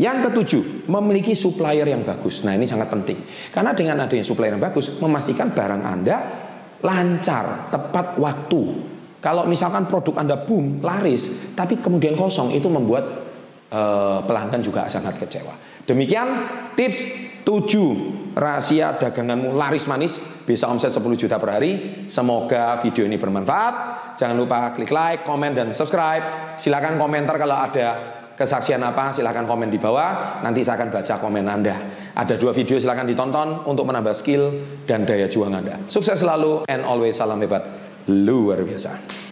Yang ketujuh, memiliki supplier yang bagus. Nah, ini sangat penting. Karena dengan adanya supplier yang bagus, memastikan barang Anda lancar, tepat waktu. Kalau misalkan produk Anda boom, laris, tapi kemudian kosong, itu membuat uh, pelanggan juga sangat kecewa. Demikian tips 7 rahasia daganganmu laris manis bisa omset 10 juta per hari. Semoga video ini bermanfaat. Jangan lupa klik like, komen, dan subscribe. Silahkan komentar kalau ada kesaksian apa silahkan komen di bawah nanti saya akan baca komen anda ada dua video silahkan ditonton untuk menambah skill dan daya juang anda sukses selalu and always salam hebat luar biasa